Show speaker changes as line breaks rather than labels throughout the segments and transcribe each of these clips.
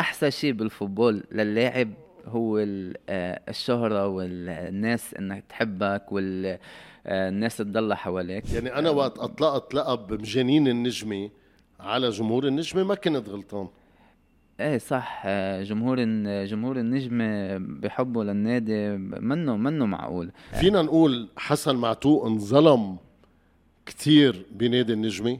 أحسن شيء بالفوتبول للاعب هو آه، الشهرة والناس إنك تحبك والناس تضل حواليك.
يعني أنا وقت اطلقت لقب مجانين النجمة على جمهور النجمة ما كنت غلطان.
إيه صح. آه، جمهور جمهور النجم بحبه للنادي منه منه معقول.
فينا نقول حسن معتوق انظلم كثير بنادي النجمة؟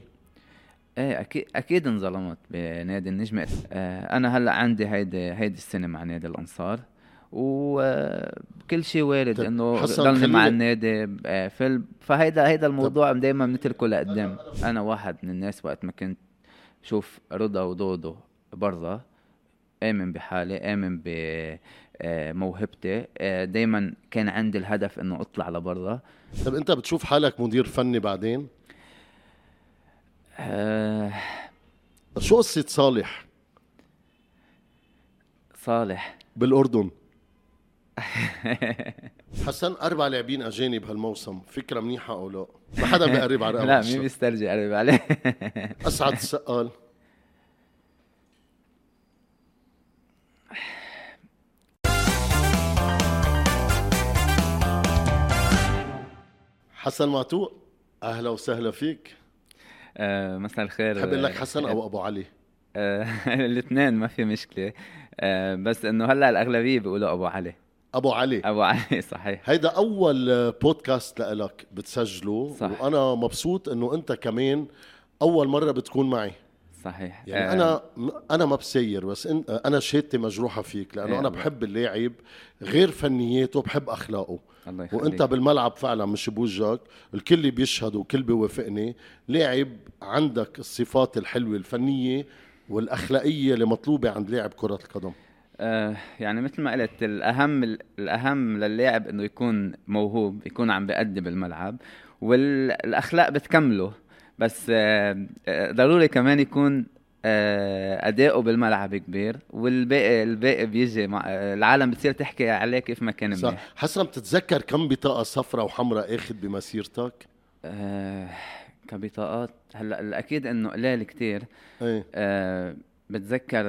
إيه أكيد أكيد انظلمت بنادي النجمة آه أنا هلأ عندي هيدي هيدي السنة مع نادي الأنصار وكل شيء وارد طيب، إنه ضلني مع النادي آه، في فهيدا هيدا الموضوع دائما بنتركه لقدام. أنا واحد من الناس وقت ما كنت شوف رضا ودودو برا آمن بحالي آمن بموهبتي آه، آه، دائما كان عندي الهدف إنه أطلع لبرا.
طب أنت بتشوف حالك مدير فني بعدين؟ أه شو قصة صالح؟
صالح.
بالأردن. حسن أربع لاعبين أجانب هالموسم. فكرة منيحة أو لا؟ ما حدا بيقرب على
لا مين بيسترجي يقرب عليه؟
أسعد السقال حسن معتوق أهلا وسهلا فيك.
آه مساء الخير
بحب لك حسن أو أبو علي؟
آه الاثنين ما في مشكلة. آه بس إنه هلأ الأغلبية بيقولوا أبو علي.
أبو علي.
أبو علي صحيح.
هيدا أول بودكاست لك بتسجله صح. وأنا مبسوط إنه أنت كمان أول مرة بتكون معي.
صحيح.
يعني آه. أنا أنا ما بسير بس أنا شهادتي مجروحة فيك لأنه أنا بحب اللاعب غير فنياته بحب أخلاقه. الله يخليك. وأنت بالملعب فعلا مش بوجهك الكل بيشهد والكل بيوافقني. لاعب عندك الصفات الحلوة الفنية والأخلاقية اللي مطلوبة عند لاعب كرة القدم.
آه يعني مثل ما قلت الأهم الأهم للاعب إنه يكون موهوب يكون عم بيأدي بالملعب والأخلاق بتكمله. بس آه, آه، ضروري كمان يكون آه، أداؤه بالملعب كبير والباقي الباقي بيجي مع العالم بتصير تحكي عليه كيف ما كان
صح. حسنا بتتذكر كم بطاقة صفراء وحمراء أخذ بمسيرتك؟
آه كبطاقات؟ هلأ أكيد إنه قليل كتير. إيه. آه بتذكر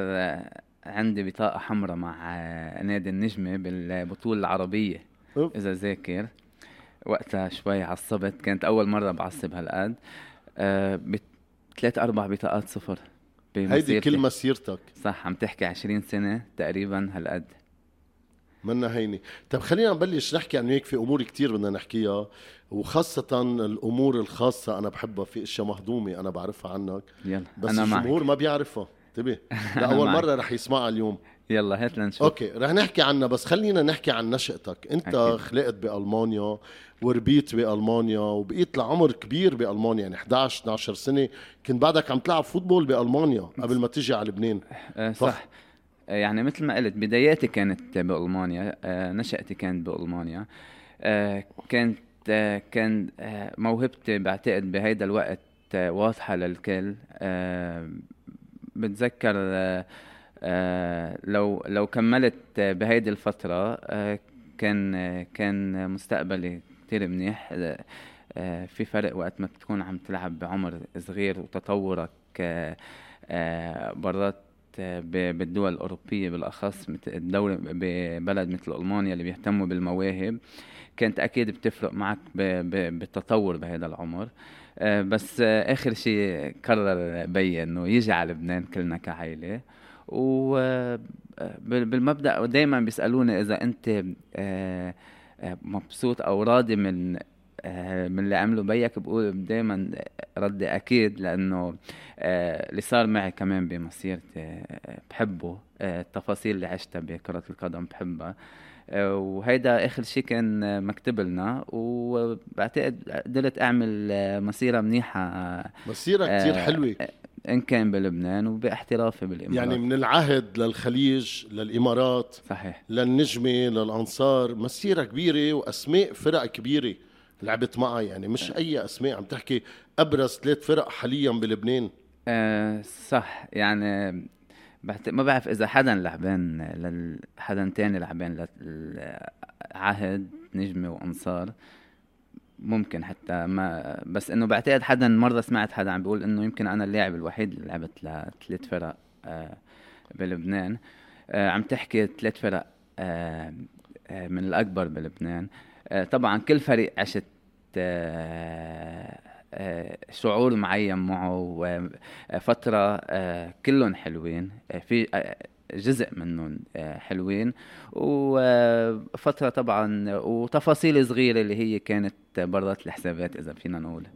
عندي بطاقة حمراء مع نادي النجمة بالبطولة العربية. إذا ذاكر. وقتها شوي عصبت كانت أول مرة بعصب هالقد. ثلاث أربع بطاقات صفر
هيدي كل مسيرتك.
صح عم تحكي 20 سنة تقريبا هالقد.
منا هيني طب خلينا نبلش نحكي عن هيك في أمور كتير بدنا نحكيها وخاصة الأمور الخاصة أنا بحبها في أشياء مهضومة أنا بعرفها عنك
يلا
بس أنا الجمهور معك. ما بيعرفها. انتبه. لأول مرة رح يسمعها اليوم.
يلا هات لنشوف.
okay رح نحكي عنها بس خلينا نحكي عن نشأتك. أنت أكيد. خلقت بألمانيا وربيت بألمانيا وبقيت لعمر كبير بألمانيا يعني 11 12 سنة. كنت بعدك عم تلعب football بألمانيا قبل ما تيجي على لبنان.
أه صح. أه يعني مثل ما قلت بداياتي كانت بألمانيا. أه نشأتي كانت بألمانيا. أه كانت كان موهبتي بعتقد بهيدا الوقت واضحة للكل. بتذكر لو لو كملت بهيدي الفترة آه كان كان مستقبلي كتير منيح. آه في فرق وقت ما بتكون عم تلعب بعمر صغير وتطورك آه آه برات بالدول الأوروبية بالأخص الدولة ببلد مثل ألمانيا اللي بيهتموا بالمواهب كانت أكيد بتفرق معك بالتطور بهذا العمر. آه بس آه آخر شيء قرر بي إنه يجي على لبنان كلنا كعائلة وبالمبدأ دائما بيسألوني إذا أنت آه، آه، مبسوط أو راضي من آه، من اللي عمله بيك بقول دائما ردي أكيد لأنه اللي صار معي كمان بمسيرتي بحبه التفاصيل اللي عشتها بكرة القدم بحبها. وهيدا آخر شيء كان مكتوب لنا وبعتقد قدرت أعمل مسيرة منيحة
مسيرة كثير حلوة.
إن كان بلبنان وباحترافي بالإمارات.
يعني من العهد للخليج للإمارات
صحيح.
للنجمة للأنصار مسيرة كبيرة وأسماء فرق كبيرة لعبت معها يعني مش أي أسماء عم تحكي أبرز ثلاث فرق حاليا بلبنان.
أه صح. يعني ما بعرف إذا حدا لعبان لل... حدا تاني لعبان للعهد نجمة وأنصار. ممكن حتى ما بس إنه بعتقد حدا مرة سمعت حدا عم بيقول إنه يمكن أنا اللاعب الوحيد اللي لعبت لثلاث فرق آه بلبنان. عم تحكي ثلاث فرق من الأكبر بلبنان. طبعا كل فريق عشت شعور معين معه وفترة كلهم حلوين. في جزء منهم حلوين. وفترة طبعا وتفاصيل صغيرة اللي هي كانت برات الحسابات إذا فينا نقول.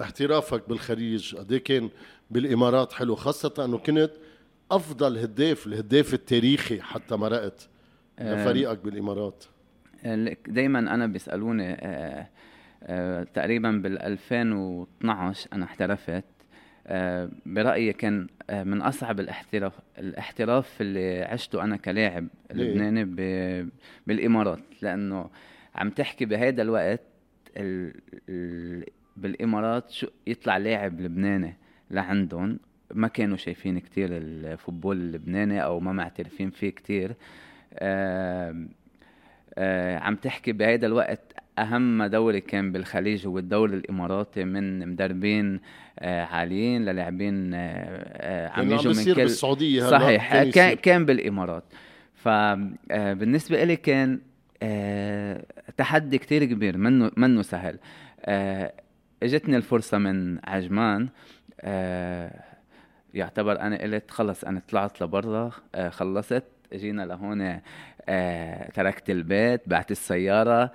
احترافك بالخليج قد إيه كان بالإمارات حلو خاصة أنه كنت أفضل هداف الهداف التاريخي حتى مرقت لفريقك بالإمارات.
دايما أنا بيسألوني آه، تقريبا بال 2012 أنا احترفت. آه، برأيي كان آه، من أصعب الاحتراف الاحتراف اللي عشته أنا كلاعب لبناني بالإمارات. لأنه عم تحكي بهذا الوقت ال... ال... بالإمارات شو يطلع لاعب لبناني لعندهم ما كانوا شايفين كتير الفوتبول اللبناني أو ما معترفين فيه كتير. آه آه عم تحكي بهذا الوقت أهم دوري كان بالخليج هو الدوري الإماراتي من مدربين آه عاليين للاعبين آه,
آه، عم يجوا من كل بالسعوديه
صحيح كان كان بالإمارات. فبالنسبه آه لي كان آه تحدي كتير كبير منه منه سهل. آه إجتني الفرصة من عجمان. آه يعتبر أنا قلت خلص أنا طلعت لبرا آه خلصت جينا لهون آه تركت البيت بعت السيارة. آه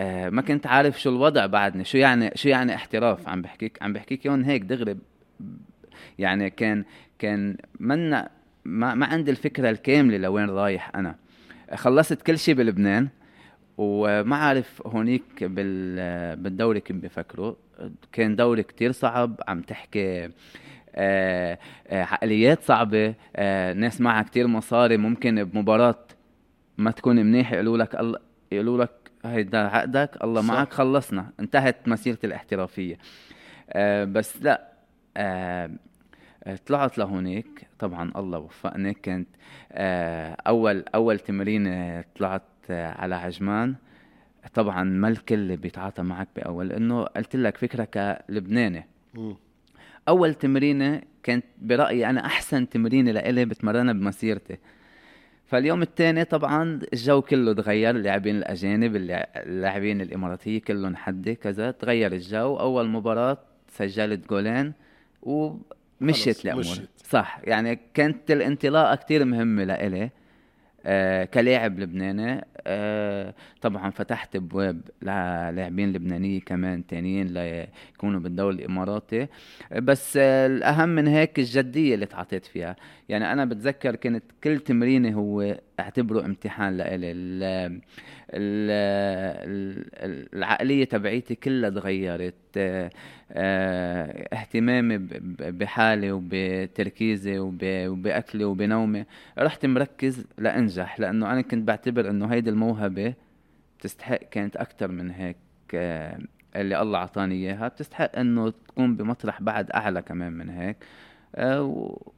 ما كنت عارف شو الوضع بعدني. شو يعني شو يعني احتراف؟ عم بحكيك عم بحكيك يون هيك دغري. يعني كان كان منا ما, ما عندي الفكرة الكاملة لوين رايح أنا. خلصت كل شيء بلبنان وما عارف هونيك بالدوري كيف بفكروا كان دوري كتير صعب عم تحكي آه آه عقليات صعبة آه ناس معها كتير مصاري ممكن بمباراة ما تكون منيح يقولوا لك يقولوا لك هيدا عقدك الله صح. معك خلصنا. انتهت مسيرتي الاحترافية. آه بس لا آه طلعت لهونيك. طبعا الله وفقني. كنت آه أول أول تمرين طلعت آه على عجمان. طبعا ما الكل بيتعاطى معك بأول. إنه قلت لك فكرة كلبناني. أول تمرينة كانت برأيي أنا أحسن تمرينة لإلي بتمرنها بمسيرتي. فاليوم الثاني طبعا الجو كله تغير اللاعبين الأجانب اللاعبين الإماراتية كلهم حدي كذا تغير الجو. أول مباراة سجلت جولين ومشيت الأمور صح يعني كانت الانطلاقة كتير مهمة لإلي. آه كلاعب لبناني آه طبعا فتحت ابواب للاعبين لبنانيه كمان تانيين ليكونوا بالدوري الإماراتي. بس آه الأهم من هيك الجدية اللي تعاطيت فيها يعني أنا بتذكر كنت كل تمريني هو أعتبره امتحان لإلي. العقلية تبعيتي كلها تغيرت. آه، آه، اهتمامي بحالي وبتركيزي وبأكلي وبنومي رحت مركز لأنجح لأنه أنا كنت بعتبر إنه هيدي الموهبة بتستحق كانت أكثر من هيك آه، اللي الله أعطاني إياها بتستحق إنه تكون بمطرح بعد أعلى كمان من هيك.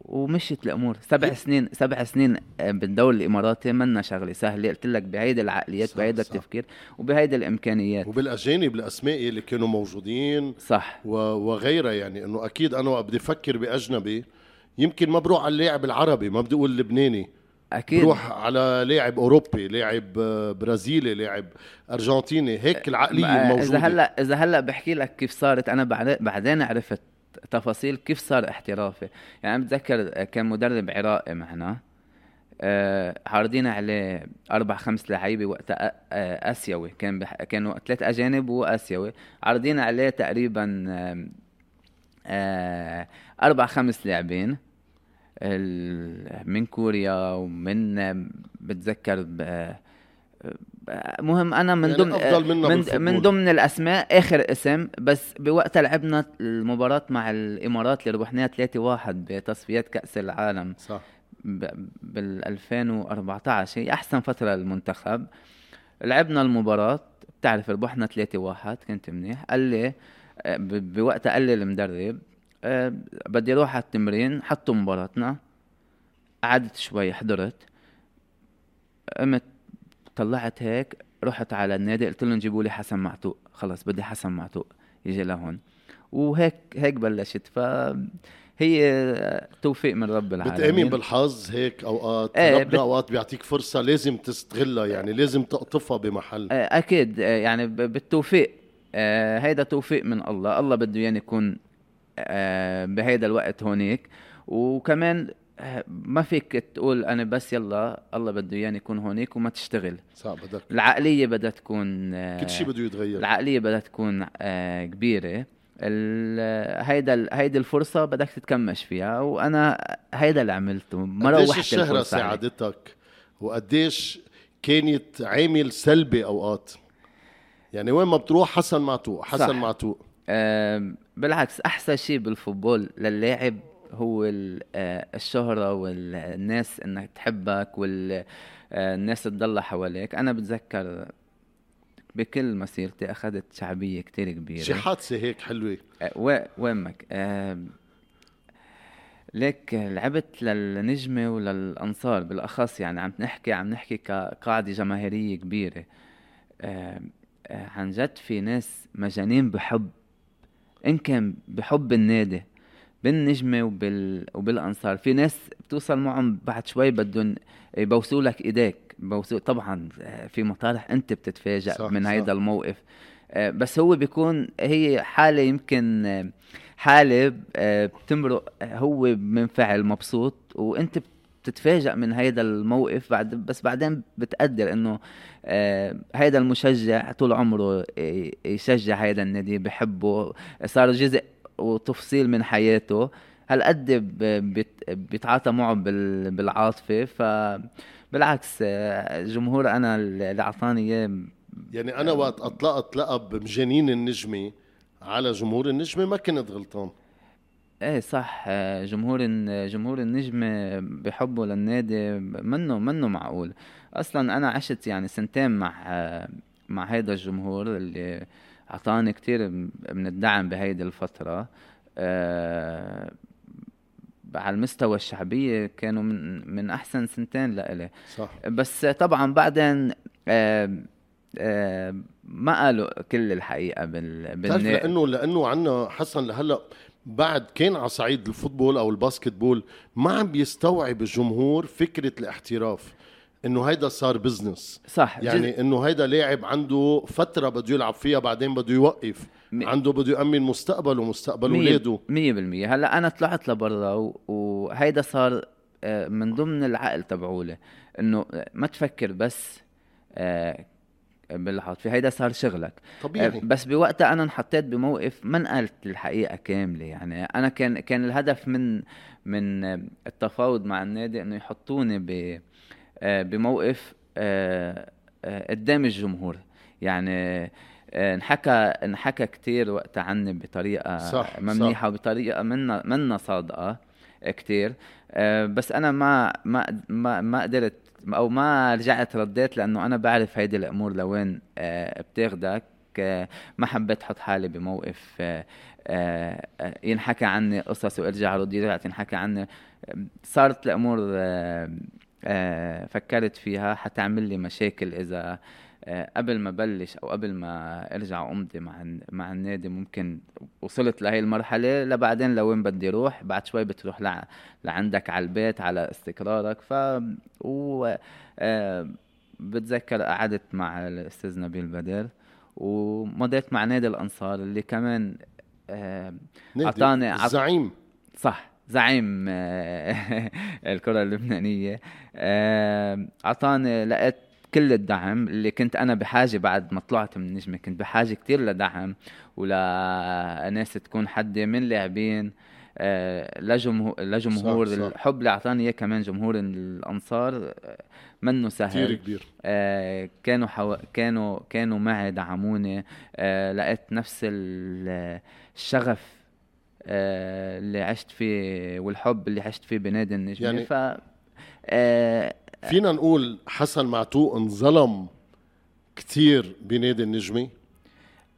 ومشيت الأمور. سبع سنين سبع سنين آه، بالدوري الاماراتي منا شغلة سهلة. قلت لك بهيدي العقليات بهيدا التفكير وبهيدي الإمكانيات.
وبالأجانب الأسماء اللي كانوا موجودين.
صح.
وغيرها يعني إنه أكيد أنا وقت بدي أفكر بأجنبي يمكن ما بروح على اللاعب العربي ما بدي أقول اللبناني
أكيد.
بروح على لاعب أوروبي لاعب آه، برازيلي لاعب أرجنتيني. هيك العقلية الموجوده
إذا هلأ إذا هلأ بحكي لك كيف صارت أنا بعدين عرفت. تفاصيل كيف صار احترافي يعني أنا بتذكر كان مدرب عراقي معنا آه عارضين عليه أربع خمس لعيبة وقتها آه آسيوي. كان بح... كانوا ثلاث أجانب وآسيوي. عارضين عليه تقريبا آه آه أربع خمس لاعبين من كوريا ومن بتذكر مهم أنا من
يعني ضمن أفضل
من, من ضمن الأسماء آخر اسم بس بوقتها لعبنا المباراة مع الإمارات اللي ربحناها 3-1 بتصفيات كأس العالم
صح.
بال 2014 هي أحسن فترة للمنتخب. لعبنا المباراة بتعرف ربحنا 3-1 كنت منيح. قال لي بوقتها قال لي المدرب أه بدي أروح على التمرين حطوا مباراتنا. قعدت شوي حضرت. قمت طلعت هيك رحت على النادي قلت لهم جيبوا لي حسن معتوق. خلص بدي حسن معتوق يجي لهون. وهيك هيك بلشت. ف هي توفيق من رب العالمين.
بتآمن بالحظ هيك أوقات؟ إيه ربنا بت... أوقات بيعطيك فرصة لازم تستغلها يعني لازم تقطفها بمحل.
إيه أكيد. يعني بالتوفيق. آه هيدا توفيق من الله. الله بده اياني يكون آه بهيدا الوقت هونيك. وكمان ما فيك تقول أنا بس يلا الله بده إياني يكون هونيك وما تشتغل.
صح بدك.
العقلية بدها تكون
آه كل شيء بده يتغير.
العقلية بدها تكون آه كبيرة. هيدا هيدي الفرصة بدك تتكمش فيها وأنا هيدا اللي عملته.
ما روحت الشهرة ساعدتك؟ وقديش كانت عامل سلبي أوقات؟ يعني وين ما بتروح حسن معتوق حسن صح. معتوق
أه بالعكس أحسن شيء بالفوتبول للاعب هو آه، الشهرة والناس إنك تحبك والناس آه، تضل حواليك. أنا بتذكر بكل مسيرتي أخذت شعبية كتير كبيرة.
شي حادثة هيك حلوة؟
أه وينك أه ليك لعبت للنجمة وللأنصار بالأخص يعني عم نحكي عم نحكي كقاعدة جماهيرية كبيرة. عن جد في ناس مجانين بحب إن كان بحب النادي. بالنجمة وبال... وبالأنصار. في ناس بتوصل معهم بعد شوي بدهم يبوسوا لك إيديك. بوسوا طبعا في مطارح أنت بتتفاجأ صح من هيدا الموقف. آه، بس هو بيكون هي حالة يمكن حالة آه، بتمرق هو منفعل مبسوط وأنت بتتفاجأ من هيدا الموقف بعد بس بعدين بتقدر إنه آه هيدا المشجع طول عمره يشجع هيدا النادي بحبه. صار جزء وتفصيل من حياته. هالقد بيتعاطى معه بالعاطفة. فبالعكس جمهور أنا اللي أعطاني إياه
يعني أنا وقت أطلقت لقب مجانين النجمة على جمهور النجمة ما كنت غلطان.
إيه صح. جمهور جمهور النجمة بحبه للنادي منه منه معقول. أصلا أنا عشت يعني سنتين مع مع هيدا الجمهور اللي أعطاني كتير من الدعم بهيدي الفترة. أه على المستوى الشعبية كانوا من من أحسن سنتين لإلي.
صح.
بس طبعا بعدين أه أه ما قالوا كل الحقيقة بال
لأنه لأنه عنا حسن لهلأ بعد كان على صعيد ال football أو ال basketball ما عم بيستوعب الجمهور فكرة الاحتراف. إنه هيدا صار business
صح.
يعني. إنه هيدا لاعب عنده فترة بده يلعب فيها بعدين بده يوقف. م... عنده بده يأمن مستقبله ومستقبل اولاده
100% هلأ أنا طلعت لبرا وهيدا صار آه، من ضمن العقل تبعولي. إنه ما تفكر بس آه، بالعاطفة هيدا صار شغلك.
طبيعي.
بس بوقتها أنا انحطيت بموقف ما نقلت الحقيقة كاملة. يعني أنا كان كان الهدف من من التفاوض مع النادي إنه يحطوني ب آه، بموقف آه، آه، قدام الجمهور. يعني انحكى انحكى كثير وقتها عني بطريقة صح منيحه وبطريقة منا منا صادقة كثير بس أنا ما ما ما ما قدرت أو ما رجعت رديت لأنه أنا بعرف هيدي الأمور لوين بتاخدك ما حبيت أحط حالي بموقف ينحكى عني قصص وارجع رد رجعت ينحكى عني. صارت الأمور آه، فكرت فيها. حتعمل لي مشاكل إذا آه، قبل ما بلش أو قبل ما أرجع أمضي مع مع النادي ممكن وصلت لهي المرحلة. لبعدين لوين بدي أروح بعد شوي بتروح لع... لعندك على البيت على استقرارك. ف و آه، بتذكر قعدت مع الأستاذ نبيل بدر ومضيت مع نادي الأنصار اللي كمان
أعطاني الزعيم.
صح. زعيم آه، الكرة اللبنانية. آه، أعطاني لقيت كل الدعم اللي كنت أنا بحاجة بعد ما طلعت من النجمة كنت بحاجة كتير لدعم ولناس تكون حدي من لاعبين آه، لجمهور لجمهور صح صح. الحب اللي أعطاني إياه كمان جمهور الأنصار منه سهل.
كثير كبير.
آه كانوا حو... كانوا كانوا معي دعموني آه لقيت نفس الشغف اللي عشت فيه والحب اللي عشت فيه بنادي النجمة يعني ف
آه فينا نقول حسن معتوق انظلم كثير بنادي النجمة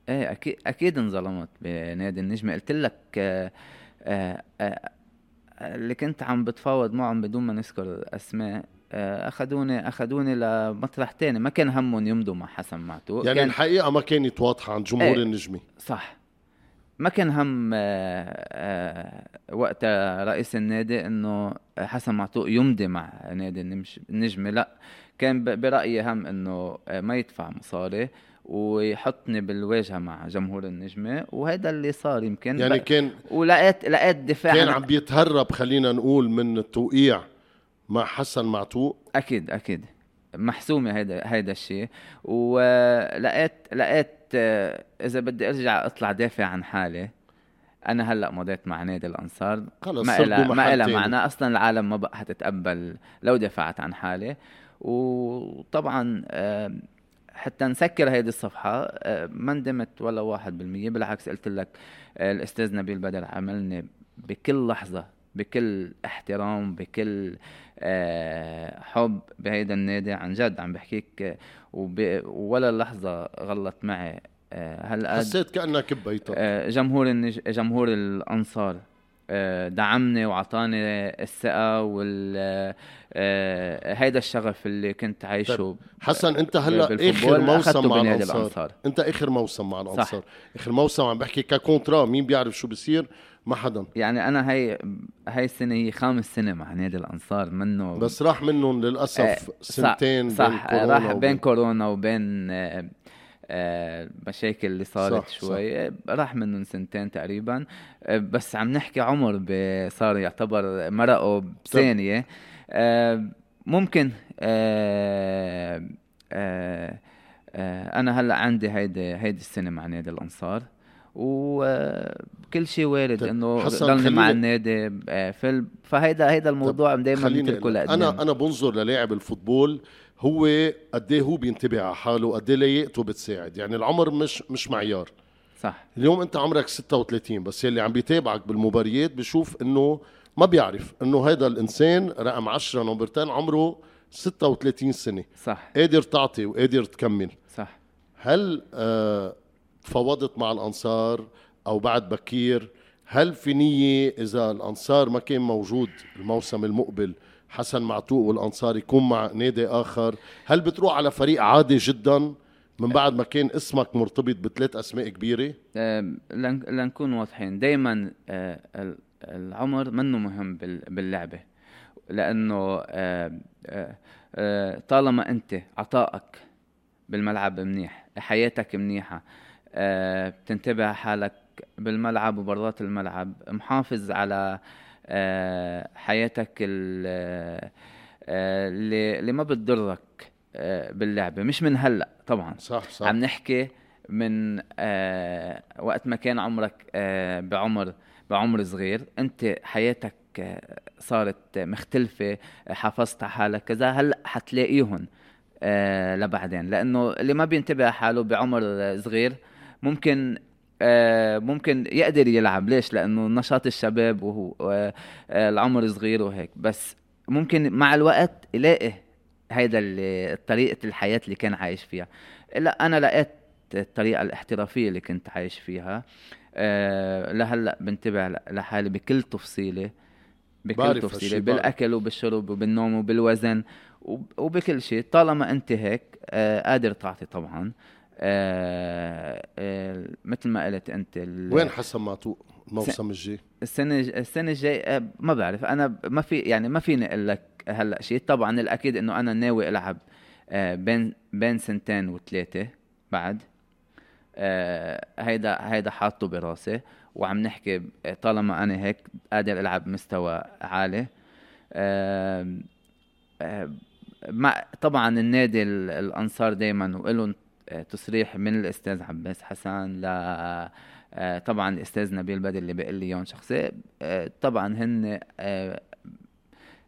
إيه أكيد أكيد انظلمت بنادي النجمة قلت لك آه آه آه اللي كنت عم بتفاوض معهم بدون ما نذكر اسماء آه، أخذوني أخذوني لمطرح تاني. ما كان همهم يمضوا مع حسن معتوق
يعني كان الحقيقة ما كانت واضحه عند جمهور إيه النجمي
صح. ما كان هم وقتها رئيس النادي إنه حسن معتوق يمضي مع نادي النجمه لا كان برأيي هم إنه ما يدفع مصاري ويحطني بالواجهة مع جمهور النجمه وهذا اللي صار يمكن.
يعني كان
ولقيت لقيت دفاع
كان عم بيتهرب خلينا نقول من التوقيع مع حسن معتوق.
أكيد أكيد. محسومة هيدا هيدا الشيء. ولقيت لقيت إذا بدي أرجع أطلع دافع عن حالي أنا هلأ مضيت مع نادي الأنصار.
خلص
ما إلها ما إلها معنى. أصلا العالم ما بقى حتتقبل لو دفعت عن حالي. وطبعا حتى نسكر هيدي الصفحة ما ندمت ولا واحد بالمية. بالعكس قلت لك الأستاذ نبيل بدر عملني بكل لحظة بكل احترام بكل حب بهيدا النادي عن جد عم بحكيك ولا لحظة غلط معي
هلأ حسيت كأنك ببيتك
جمهور النج... جمهور الأنصار دعمني وعطاني الثقة وال هيدا الشغف اللي كنت عايشه طيب.
حسن انت هلأ آخر موسم مع الأنصار. الأنصار انت آخر موسم مع الأنصار صح. آخر موسم عم بحكي ككونترا مين بيعرف شو بصير ما حدا.
يعني أنا هي هاي السنة هي خامس سنة مع نادي الأنصار منه.
بس راح منهم للأسف آه سنتين
صح, صح بين راح بين كورونا وبين آه المشاكل اللي صارت صح شوي. صح. راح منهم سنتين تقريبا. بس عم نحكي عمر صار يعتبر مرقه بثانية. ممكن أنا هلأ عندي هيدي هيدي السنة مع نادي الأنصار. وكل شيء وارد إنه ضلني مع النادي فهيدا هيدا الموضوع دائما
بتركه أنا أنا بنظر للاعب الفوتبول هو قد إيه هو بينتبه على حاله قد إيه لياقته بتساعد. يعني العمر مش مش معيار.
صح.
اليوم أنت عمرك 36 بس يلي عم بيتابعك بالمباريات بشوف إنه ما بيعرف إنه هذا الإنسان رقم 10 نمبرتين عمره 36 سنة.
صح.
قادر تعطي وقادر تكمل.
صح.
هل آه تفاوضت مع الأنصار أو بعد بكير. هل في نية إذا الأنصار ما كان موجود الموسم المقبل حسن معتوق والأنصار يكون مع نادي آخر هل بتروح على فريق عادي جدا من بعد ما كان اسمك مرتبط بثلاث أسماء كبيرة؟
لنكون واضحين. دائما آه، العمر منه مهم باللعبة لأنه آه، آه، طالما أنت عطائك بالملعب منيح حياتك منيحة بتنتبه حالك بالملعب وبرات الملعب. محافظ على آه، حياتك آه، اللي, اللي ما بتضرك آه، باللعبة. مش من هلأ طبعا.
صح صح.
عم نحكي من وقت ما كان عمرك بعمر بعمر صغير أنت حياتك صارت مختلفة حافظت على حالك كذا. هلأ حتلاقيهم لبعدين. لأنه اللي ما بينتبه حاله بعمر صغير ممكن آه، ممكن يقدر يلعب. ليش؟ لأنه نشاط الشباب وهو آه، العمر صغير وهيك. بس ممكن مع الوقت يلاقي هيدا طريقة الحياة اللي كان عايش فيها. لا أنا لقيت الطريقة الاحترافية اللي كنت عايش فيها. لهلأ بنتبه لحالي بكل تفصيلة بكل تفصيلة. بالأكل وبالشرب وبالنوم وبالوزن وبكل شيء. طالما أنت هيك قادر تعطي طبعا. آه آه مثل ما قلت أنت
وين حسن معطوق الموسم الجاي؟
السنة السنة الجاي آه ما بعرف. أنا ما في يعني ما فيني أقول لك هلأ شيء طبعا الأكيد إنه أنا ناوي ألعب آه بين بين سنتين وثلاثة بعد. آه هيدا هيدا حاطه براسي. وعم نحكي طالما أنا هيك قادر ألعب مستوى عالي. آه آه مع طبعا النادي الأنصار دائما ولهم تصريح من الأستاذ عباس حسن ل آه، طبعا الاستاذ نبيل بدر اللي بيقول لي اياهم آه، طبعا هن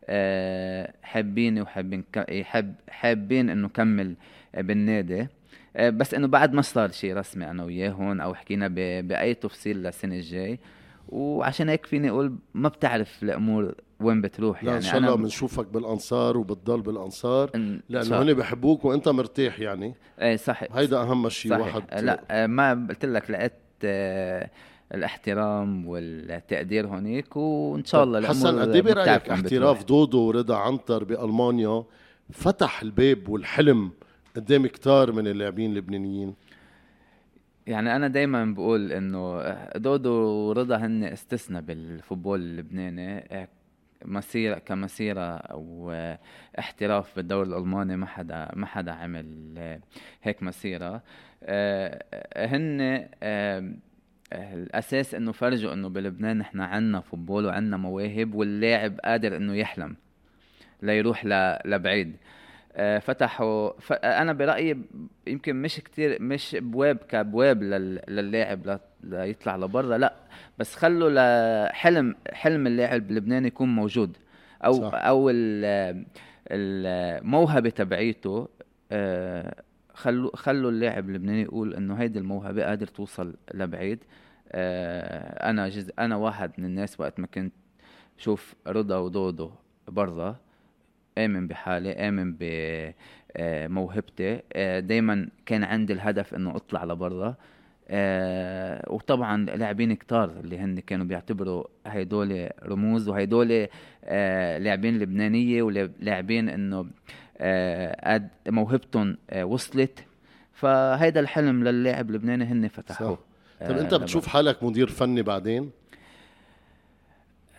آه، حابين وحابين يحب حابين إنه كمل بالنادي. بس إنه بعد ما صار شيء رسمي أنا وياهم أو حكينا بأي تفصيل للسنة الجاي. وعشان هيك فيني أقول ما بتعرف الأمور وين بتروح.
لا يعني ان شاء الله بنشوفك بالأنصار وبتضل بالأنصار لأنه هن بحبوك وأنت مرتاح يعني.
إيه صح.
هيدا أهم شيء واحد.
لا ما قلت لك لقيت آه، الاحترام والتقدير هونيك وإن شاء الله
حسن قد إيه برأيك احتراف دودو ورضا عنتر بألمانيا فتح الباب والحلم قدام كتار من اللاعبين اللبنانيين؟
يعني أنا دايما بقول إنه دودو ورضا هن استثناء بال football اللبناني مسيرة كمسيرة أو احتراف بالدوري الألماني ما حدا ما حدا عمل هيك مسيرة. هن الأساس إنه فرجوا إنه بلبنان نحن عنا football وعنا مواهب واللاعب قادر إنه يحلم ليروح لبعيد. آه، فتحوا ف... أنا برأيي يمكن مش كتير مش ابواب كابواب لل... للاعب ليطلع لبرا لا بس خلوا لحلم حلم اللاعب اللبناني يكون موجود أو صح. أو الموهبة تبعيته آه، خلوا خلوا اللاعب اللبناني يقول إنه هيدي الموهبة قادر توصل لبعيد آه، أنا جزء أنا واحد من الناس وقت ما كنت شوف رضا ودودو برا آمن بحالي آمن بموهبتي آه، دايما كان عندي الهدف إنه أطلع لبرا. آه وطبعا لاعبين كتار اللي هن كانوا بيعتبروا هيدول رموز وهيدول آه لاعبين لبنانية ولاعبين إنه آه موهبتهم آه وصلت. فهيدا الحلم للاعب اللبناني هن فتحوه.
آه طيب انت بتشوف حالك مدير فني بعدين؟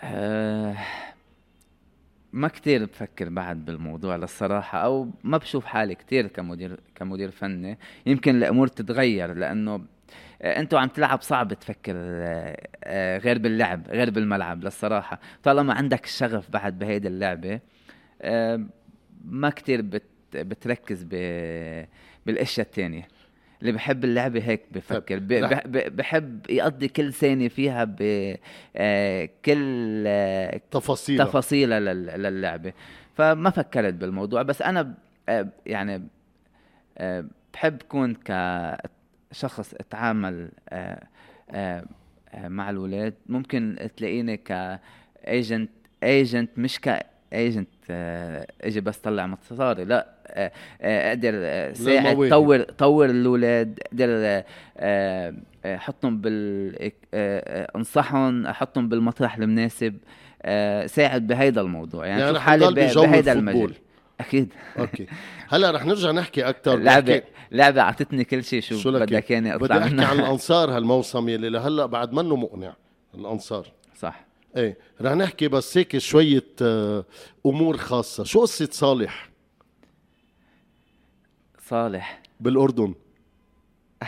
آه ما كتير بفكر بعد بالموضوع للصراحة أو ما بشوف حالي كتير كمدير كمدير فني. يمكن الأمور تتغير لأنه آه، انت وعم تلعب صعب تفكر آه، آه، غير باللعب غير بالملعب للصراحة. طالما عندك الشغف بعد بهيدي اللعبة ما كتير بتركز بالأشياء التانية. اللي بحب اللعبه هيك بفكر. بحب يقضي كل ثانية فيها بكل
تفاصيل
تفاصيلها. للعبة. فما فكرت بالموضوع. بس أنا يعني بحب كون كشخص أتعامل مع الاولاد ممكن تلاقيني ك agent agent مش ك agent أجي بس طلع مصاري لا. أقدر ساعد طور طور الأولاد أقدر أحطهم بال أنصحهم أحطهم بالمطرح المناسب ساعد بهيدا الموضوع. يعني, يعني حالي بهيدا المجال. أكيد.
أوكي. هلأ رح نرجع نحكي أكثر
لعبة لعبة أعطتني كل شيء شو بدك
يعني اطلع بدي أحكي عن الأنصار هالموسم يلي لهلأ بعد منه مقنع الأنصار.
صح.
إيه رح نحكي بس هيك شوية أمور خاصة. شو قصة صالح؟
صالح.
بالأردن.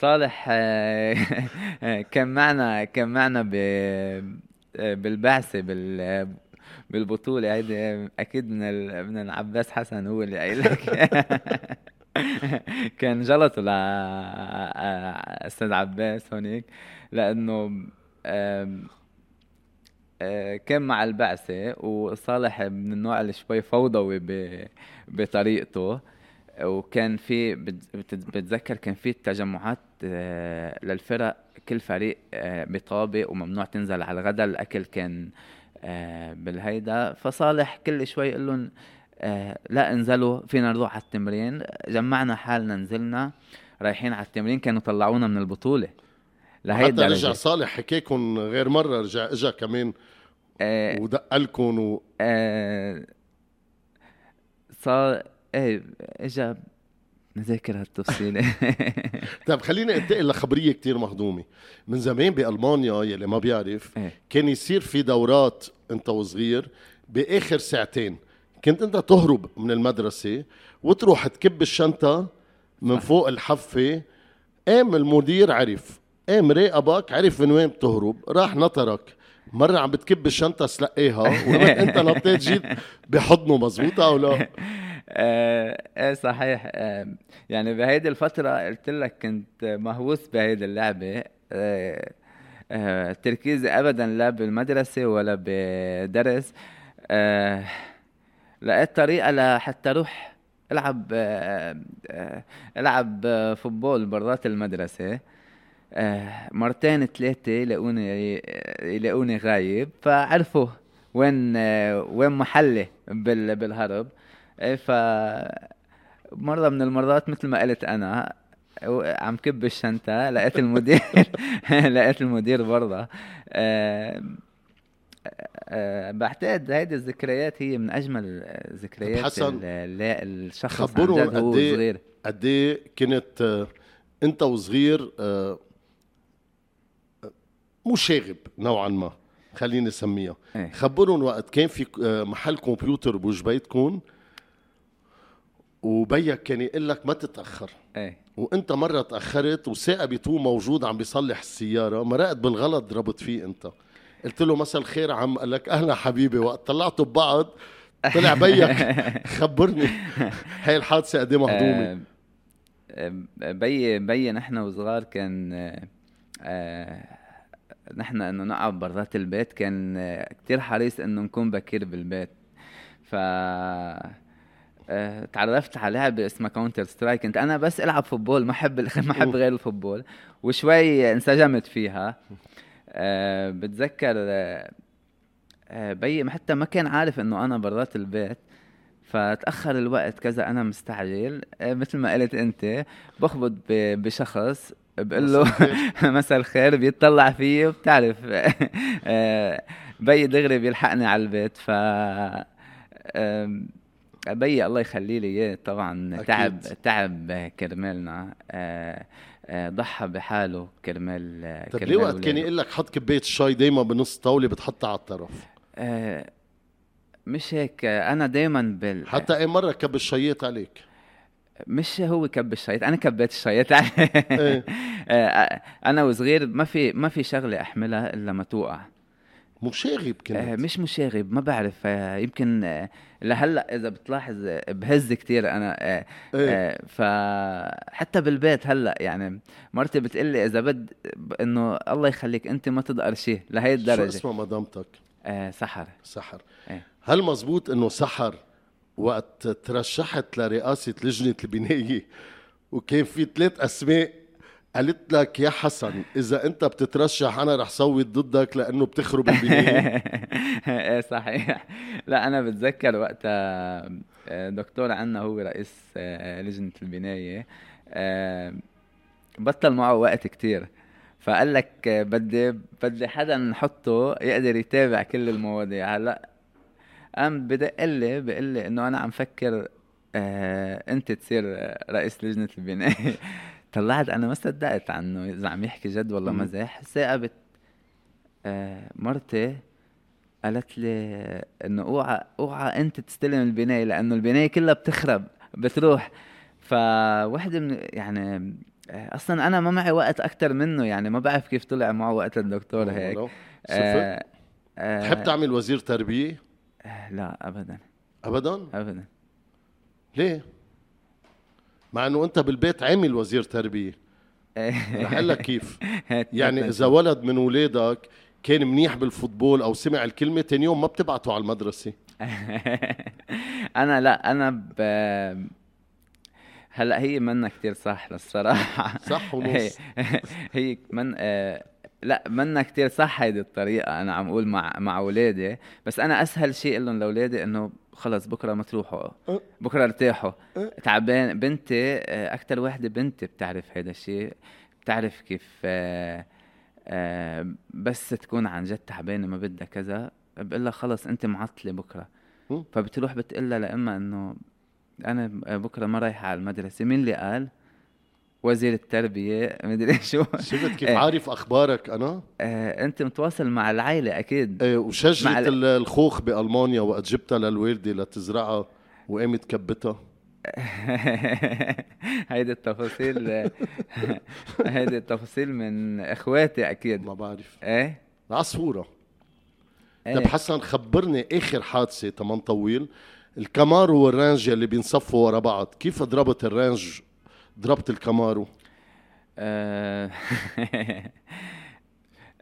صالح آه، كان معنا كان معنا بالبعثه بال بالبطولة. هيدي أكيد من ال... من العباس حسن هو اللي قايل لك. كان جلطه ل أستاذ عباس هونيك. لأنه آه، كان مع البعثة وصالح من النوع اللي شوي فوضوي بطريقته. وكان في بتذكر كان في تجمعات آه، للفرق كل فريق آه، بطابق وممنوع تنزل على الغداء الأكل كان بالهيدا. فصالح كل شوي يقول لهم لا انزلوا فينا نروح على التمرين. جمعنا حالنا نزلنا رايحين على التمرين كانوا طلعونا من البطولة.
لهيدا حتى رجع صالح حكيكم غير مرة رجع إجا كمان آه ودق لكم و...
آه صار إيه إجا نذاكر هالتفصيلة.
طيب خليني انتقل لخبرية كتير مهضومة. من زمان بألمانيا يلي ما بيعرف إيه؟ كان يصير في دورات انت وصغير بآخر ساعتين. كنت انت تهرب من المدرسة وتروح تكب الشنطة من فوق الحفة. قام المدير عرف قام راقبك عرف من وين بتهرب راح نطرك. مرة عم بتكب الشنطة سلقيها أنت نطيت جيت بحضنه مزبوطة أو لا؟
إيه صحيح. آه يعني بهيدي الفترة قلت لك كنت مهووس بهيدي اللعبة. آه تركيزي ابدا لا بالمدرسة ولا بدرس. لقيت طريقة لحتى أروح ألعب ألعب فوتبول برات المدرسة. مرتين ثلاثة يلاقوني يلاقوني غايب فعرفوا وين آه، وين محلي بالهرب. إيه، ف مرة من المرات مثل ما قلت أنا عم كب الشنطة لقيت المدير لقيت المدير برضه. آه، أه بعتقد هيدي الذكريات هي من أجمل ذكريات
حسن
الشخص خبرهم عن جد هو
إيه-
صغير.
قد إيه كنت آه، أنت وصغير آه، مشاغب نوعا ما خليني أسميها. إيه؟ خبرهم وقت كان في آه، محل كمبيوتر بوج بيتكم وبيك كان يقول لك ما تتأخر.
إيه.
وأنت مرة تأخرت وثاقبته موجود عم بيصلح السيارة مرقت بالغلط ضربت فيه أنت. قلت له مساء الخير عم قال لك أهلا حبيبي وقت طلعتوا ببعض طلع بيك خبرني. هاي الحادثة قد إيه مهضومة.
بي بي نحن وصغار كان آه نحن إنه نقعد برات البيت كان كتير حريص إنه نكون بكير بالبيت. ف آه، تعرفت على لعبة اسمها Counter-Strike كنت أنا بس ألعب football ما أحب ما أحب غير ال football. وشوي انسجمت فيها. أه بتذكر أه بيي حتى ما كان عارف إنه أنا برات البيت. فتأخر الوقت كذا أنا مستعجل. مثل ما قلت أنت بخبط بشخص. بقول له مساء الخير بيطلع فيي وبتعرف. أه بي دغري بيلحقني على البيت ف ابي الله يخلي لي إياه. طبعا أكيد. تعب تعب كرمالنا. آه، آه، ضحى بحاله كرمال
آه، طيب ليه وقت كان يقول لك حط كبايه الشاي دايما بنص طاولة بتحطها على الطرف؟
مش هيك. أنا دايما بال
حتى اي مرة كب الشياط عليك؟
مش هو كب الشياط أنا كبيت الشياط إيه؟ أنا وصغير ما في ما في شغلة أحملها إلا ما توقع
مشاغب كنت
آه مش مشاغب ما بعرف آه يمكن آه لهلأ إذا بتلاحظ آه بهز كتير أنا آه إيه؟ آه فحتى بالبيت هلأ يعني مرتي بتقول لي إذا بد إنه الله يخليك أنت ما تدقر شيء لهي الدرجة
شو اسمها مدامتك؟
آه سحر
سحر إيه؟ هل مزبوط إنه سحر وقت ترشحت لرئاسة لجنة البنايه وكان في ثلاث أسماء قالت لك يا حسن إذا أنت بتترشح أنا رح صوت ضدك لأنه بتخرب البنايه
إيه صحيح. لا أنا بتذكر وقتها آه، دكتور عنا هو رئيس آه، لجنة البناية آه، بطل معه وقت كتير. فقال لك بدي بدي حدا نحطه يقدر يتابع كل المواضيع. هلا قام بدق لي بيقول لي إنه أنا عم فكر أنت تصير رئيس لجنة البنايه طلعت أنا ما صدقت عنه إذا عم يحكي جد ولا مزاح ثاقبت آه مرتي قالت لي إنه أوعى أوعى أنت تستلم البناية لأنه البناية كلها بتخرب بتروح. فوحدة من يعني آه، أصلا أنا ما معي وقت أكثر منه يعني ما بعرف كيف طلع معه وقت الدكتور هيك.
آه آه تحب تعمل وزير تربية؟
آه لا ابدا.
ابدا؟
ابدا.
ليه؟ مع إنه أنت بالبيت عامل وزير تربية. رح لك كيف. يعني إذا ولد من اولادك كان منيح بالفوتبول أو سمع الكلمة ثاني يوم ما بتبعته على المدرسة.
أنا لا أنا ب... هلأ هي منا كتير صح للصراحة.
صح ونص.
هي, هي من آه لا منا كتير صح هيدي الطريقة أنا عم أقول مع مع أولادي بس أنا أسهل شيء لهم لأولادي إنه خلص بكرة ما تروحوا. أه. بكرة ارتاحوا. أه. تعبان بنتي آه، أكتر وحدة بنتي بتعرف هذا الشيء. بتعرف كيف بس تكون عن جد تعبانة ما بدها كذا. بقول لها خلص أنت معطلة بكرة. فبتروح بتقول لها لأما إنه أنا بكرة ما رايحة على المدرسة. مين اللي قال؟ وزير التربية مدري شو.
شفت كيف إيه. عارف أخبارك أنا؟
آه أنت متواصل مع العائلة
أكيد. إيه وشجرة الخوخ بألمانيا وقت جبتها للوالدة لتزرعها وقامت كبتها.
هيدي التفاصيل هيدي التفاصيل من إخواتي أكيد.
ما بعرف.
إيه؟
عصفوره إيه. طيب حسن خبرني آخر حادثة تمام طويل. ال Camaro وال Range اللي بينصفوا ورا بعض كيف ضربت ال Range ضربت ال Camaro.
آه،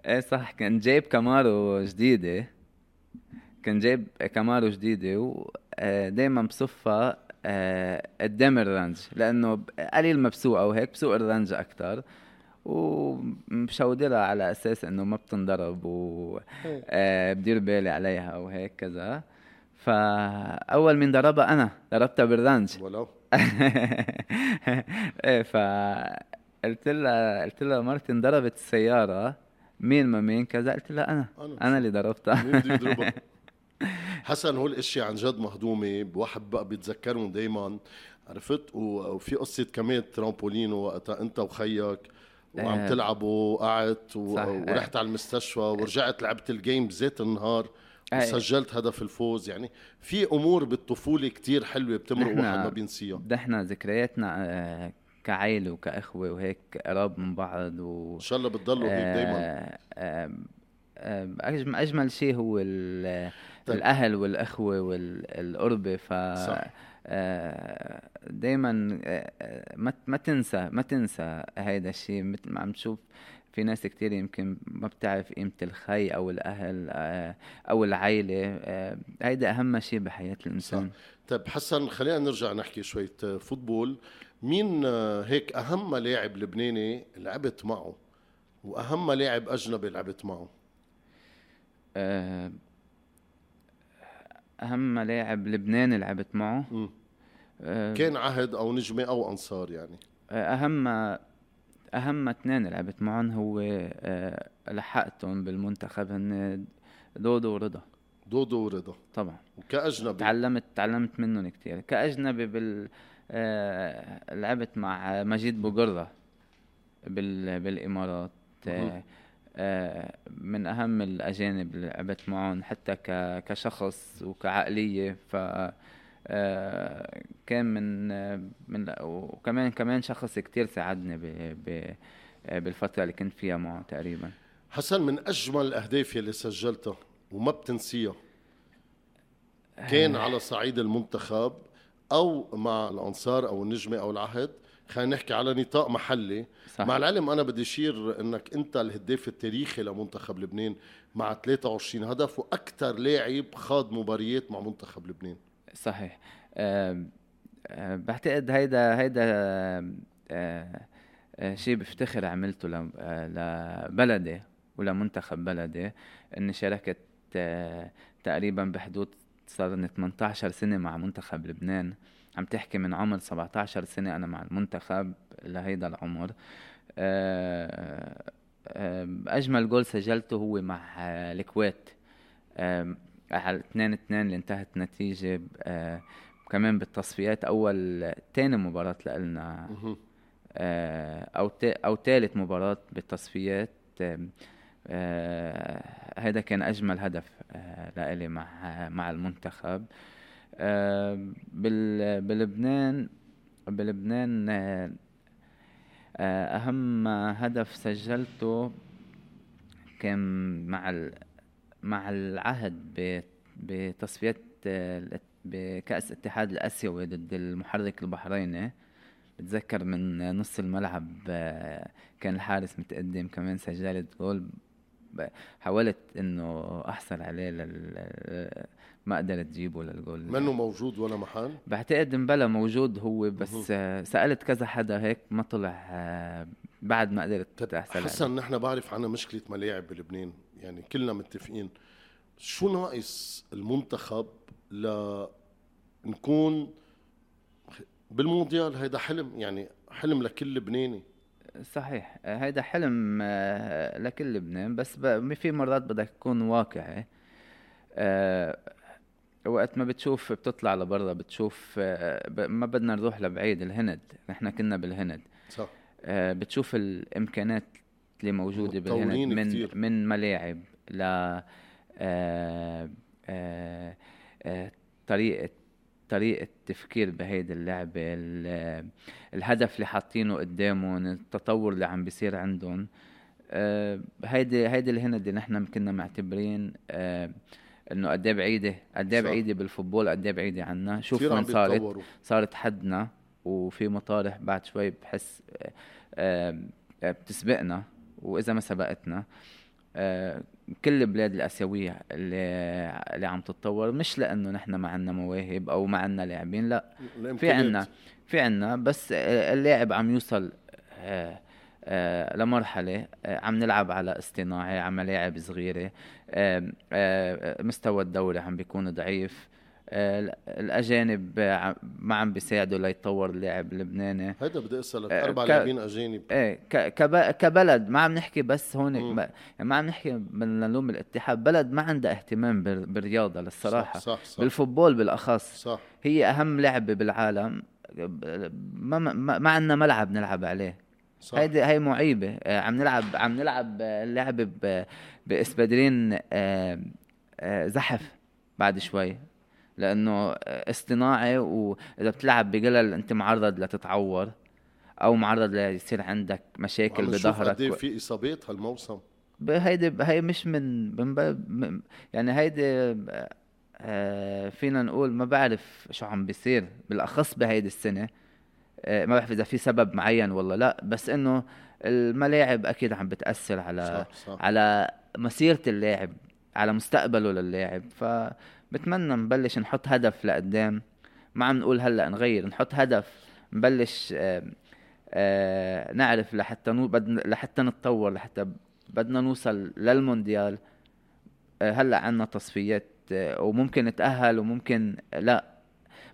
إيه صح كان جايب Camaro جديدة. كان جايب Camaro جديدة ودايما آه، بصفها آه، قدام ال Range لأنه قليل ما بسوقها وهيك بسوق ال Range أكثر ومشودرها على أساس إنه ما بتنضرب وبدير بالي عليها وهيك كذا. فأول من ضربها أنا ضربتها بال Range.
ولو.
إيه ف قلت لها قلت لها مرتي انضربت السياره مين ما مين كذا قلت لا أنا. أنا, أنا اللي ضربتها. مين بده يضربها؟
حسن هول الاشياء عن جد مهضومة. بواحد بقى بيتذكرهم دائما عرفت؟ وفي قصة كمان ترامبولين وقتها أنت وخيك وعم آه. تلعبوا وقعدت ورحت على المستشفى ورجعت لعبت الجيم بذات النهار. وسجلت هدف الفوز. يعني في أمور بالطفولة كتير حلوة بتمرق واحد ما بينسيها.
نحن ذكرياتنا آه، كعائله وكأخوة وهيك قراب من بعض و
إن شاء الله بتضلوا هيك دائما
آه، أجمل شيء هو طيب. الأهل والأخوة والقربة. ف صح. دائما ما ما تنسى ما تنسى هيدا الشيء مثل ما عم تشوف. في ناس كتير يمكن ما بتعرف قيمة الخي أو الأهل آه، أو العائلة آه، هيدا أهم شيء بحياة الإنسان. صح.
طيب حسن خلينا نرجع نحكي شوية فوتبول. مين آه، هيك أهم لاعب لبناني لعبت معه؟ وأهم لاعب أجنبي لعبت معه؟
أهم لاعب لبناني لعبت معه؟ م.
كان عهد أو نجمة أو أنصار يعني.
أهم أهم اثنين لعبت معهم هو آه، لحقتهم بالمنتخب هن دودو ورضا.
دودو ورضا.
طبعا.
وكأجنبي.
تعلمت تعلمت منهم كثير كأجنبي بال آه، لعبت مع مجيد بوغرة بال... بالإمارات. آه، من أهم الأجانب اللي لعبت معهم حتى. كشخص وكعقلية. ف كان من من وكمان كمان شخص كتير ساعدني ب آه، بالفترة اللي كنت فيها معه تقريبا.
حسن من أجمل الأهداف اللي سجلتها وما بتنسيها كان على صعيد المنتخب أو مع الأنصار أو النجمة أو العهد. خلينا نحكي على نطاق محلي. صح. مع العلم أنا بدي أشير إنك أنت الهداف التاريخي لمنتخب لبنان مع 23 هدف وأكثر لاعب خاض مباريات مع منتخب لبنان.
صحيح. أه بعتقد هيدا هيدا أه شيء بفتخر عملته لبلدي ولمنتخب بلدي اني شاركت تقريبا بحدود صار 18 سنة مع منتخب لبنان. عم تحكي من عمر 17 سنة أنا مع المنتخب لهيدا العمر. أجمل جول سجلته هو مع الكويت. على 2 2 اللي انتهت نتيجة آه كمان بالتصفيات أول تاني مباراة لنا آه أو أو ثالث مباراة بالتصفيات آه هذا كان أجمل هدف لإلي مع مع المنتخب. بلبنان بلبنان أهم هدف سجلته كان مع مع العهد بتصفيات بكأس اتحاد الآسيوي ضد المحرك البحريني. بتذكر من نص الملعب كان الحارس متقدم كمان سجلت جول حاولت إنه أحصل عليه لل ما قدرت تجيبه للجول.
منه موجود ولا محل؟
بعتقد مبلا موجود هو بس سألت كذا حدا هيك ما طلع بعد ما قدرت
تحصل حسن نحن بعرف عنا مشكلة ملاعب بلبنان. يعني كلنا متفقين. شو ناقص المنتخب لنكون بالمونديال؟ هيدا حلم يعني حلم لكل لبناني.
صحيح. هيدا حلم آه، لكل لبنان بس في مرات بدك تكون واقعي. آه، وقت ما بتشوف بتطلع لبرا بتشوف آه، ما بدنا نروح لبعيد الهند. نحن كنا بالهند. صح. بتشوف الإمكانات اللي موجودة بالهند من كتير. من ملاعب ل آه، آه، آه، طريقه طريقة تفكير بهيدي اللعبة. الهدف اللي حاطينه قدامهم التطور اللي عم بيصير عندهم هيدي هيدي الهند اللي نحن كنا معتبرين إنه قد إيه بعيدة قد إيه بعيدة بالفوتبول قد إيه بعيدة عنا. شوف وين صارت. صارت حدنا وفي مطارح بعد شوي بحس بتسبقنا. وإذا ما سبقتنا آه، كل البلاد الآسيوية اللي اللي عم تتطور مش لأنه نحن ما عندنا مواهب أو ما عندنا لاعبين لا في عندنا في عندنا بس اللاعب عم يوصل آه، آه، لمرحلة عم نلعب على اصطناعي على ملاعب صغيرة مستوى الدوري عم بيكون ضعيف. الأجانب ما عم بيساعدوا ليتطور اللاعب اللبناني.
هذا بدي أسألك. آه، أربع لاعبين أجانب.
إيه كبلد ما عم نحكي بس هون ما, يعني ما عم نحكي بدنا نلوم الاتحاد. بلد ما عندها اهتمام بالرياضة للصراحة.
صح صح, صح.
بالفوتبول بالأخص.
صح.
هي أهم لعبة بالعالم. ما ما, ما عندنا ملعب نلعب عليه. صح. هيدي هي معيبة. آه، عم نلعب عم نلعب اللعبة بإسبادرين زحف بعد شوي. لأنه اصطناعي وإذا بتلعب بقلل أنت معرض لتتعور أو معرض ليصير عندك مشاكل بظهرك. قد
إيه في إصابات هالموسم.
هيدي هي مش من من يعني هيدي آه، فينا نقول ما بعرف شو عم بيصير بالأخص بهيدي السنة. آه، ما بعرف إذا في سبب معين والله لا بس إنه الملاعب أكيد عم بتأثر على صح صح. على مسيرة اللاعب على مستقبله للاعب. فبتمنى نبلش نحط هدف لقدام. ما عم نقول هلأ نغير نحط هدف نبلش آآ آآ نعرف لحتى نو بدنا لحتى نتطور لحتى بدنا نوصل للمونديال. هلأ عنا تصفيات وممكن نتأهل وممكن لأ.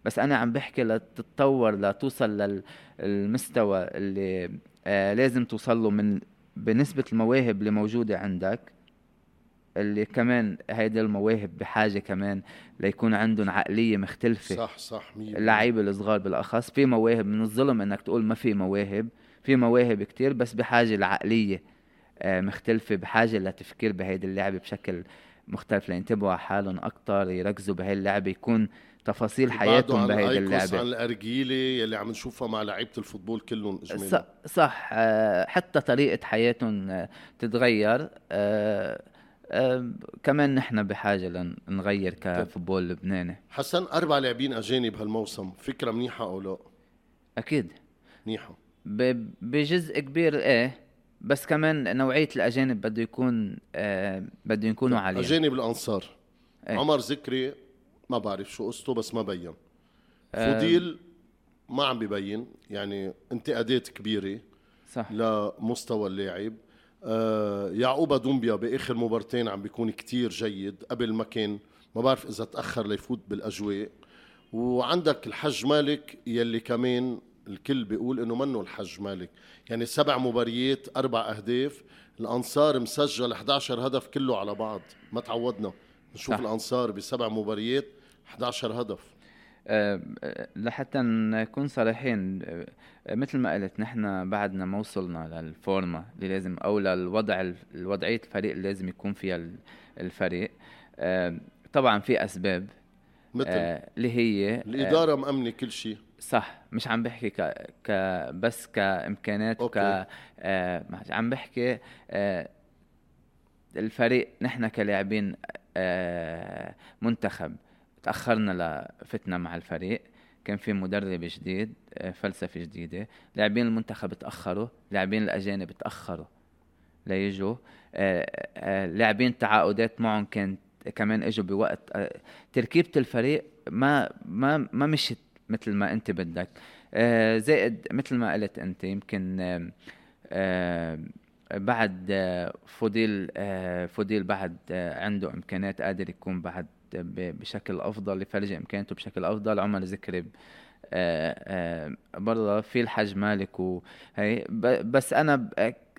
بس أنا عم بحكي لتتطور لتوصل للمستوى اللي لازم توصل له من بنسبة المواهب اللي موجودة عندك. اللي كمان هيدي المواهب بحاجة كمان ليكون عندهم عقلية مختلفة.
صح صح
اللعيبة الصغار بالأخص في مواهب من الظلم إنك تقول ما في مواهب في مواهب كتير بس بحاجة لعقلية آه، مختلفة بحاجة لتفكير بهيدي اللعبة بشكل مختلف لينتبهوا على حالهم أكتر يركزوا بهي اللعبة يكون تفاصيل حياتهم بهيدي اللعبة.
عن الأرجيلة يلي عم نشوفها مع لعيبة الفوتبول كلهم
إجمالا. صح, صح آه، حتى طريقة حياتهم آه، تتغير كمان نحن بحاجة لنغير كفوتبول لبناني.
حسن أربع لاعبين أجانب هالموسم فكرة منيحة أو لا؟
أكيد.
منيحة.
بجزء كبير إيه بس كمان نوعية الأجانب بده يكون آه بده يكونوا عاليين.
أجانب الأنصار. إيه؟ عمر ذكري ما بعرف شو قصته بس ما بين. آه فوديل ما عم ببين يعني انتقادات كبيرة
صح.
لمستوى اللاعب. آه يعقوبة دومبيا بآخر مبارتين عم بيكون كتير جيد. قبل ما كان ما بعرف إذا تأخر ليفوت بالأجواء. وعندك الحج مالك يلي كمان الكل بيقول إنه منه الحج مالك. يعني سبع مباريات أربع أهداف. الأنصار مسجل 11 هدف كله على بعض. ما تعودنا. نشوف صح. الأنصار بسبع مباريات 11 هدف.
لحتى نكون صريحين مثل ما قلت نحن بعدنا ما وصلنا للفورما اللي لازم أو للوضع الوضعيه الفريق اللي لازم يكون فيها الفريق. أه طبعا في أسباب
مثل؟
آه اللي هي
آه، الاداره مأمنة كل شيء.
صح مش عم بحكي ك, ك بس كإمكانات وك آه عم بحكي آه الفريق نحن كلاعبين آه منتخب. تأخرنا لفتنا مع الفريق. كان في مدرب جديد آه، فلسفة جديدة. لاعبين المنتخب تأخروا لاعبين الأجانب تأخروا ليجوا. آه، آه، لاعبين تعاقدات معهم كانت كمان إجوا بوقت تركيبة الفريق ما ما ما مشت مثل ما أنت بدك. زائد مثل ما قلت أنت يمكن بعد فضيل فضيل بعد عنده إمكانيات قادر يكون بعد بشكل أفضل يفرج إمكانياته بشكل أفضل عمر ذكري آه، آه، برضه في الحج مالك وهي بس أنا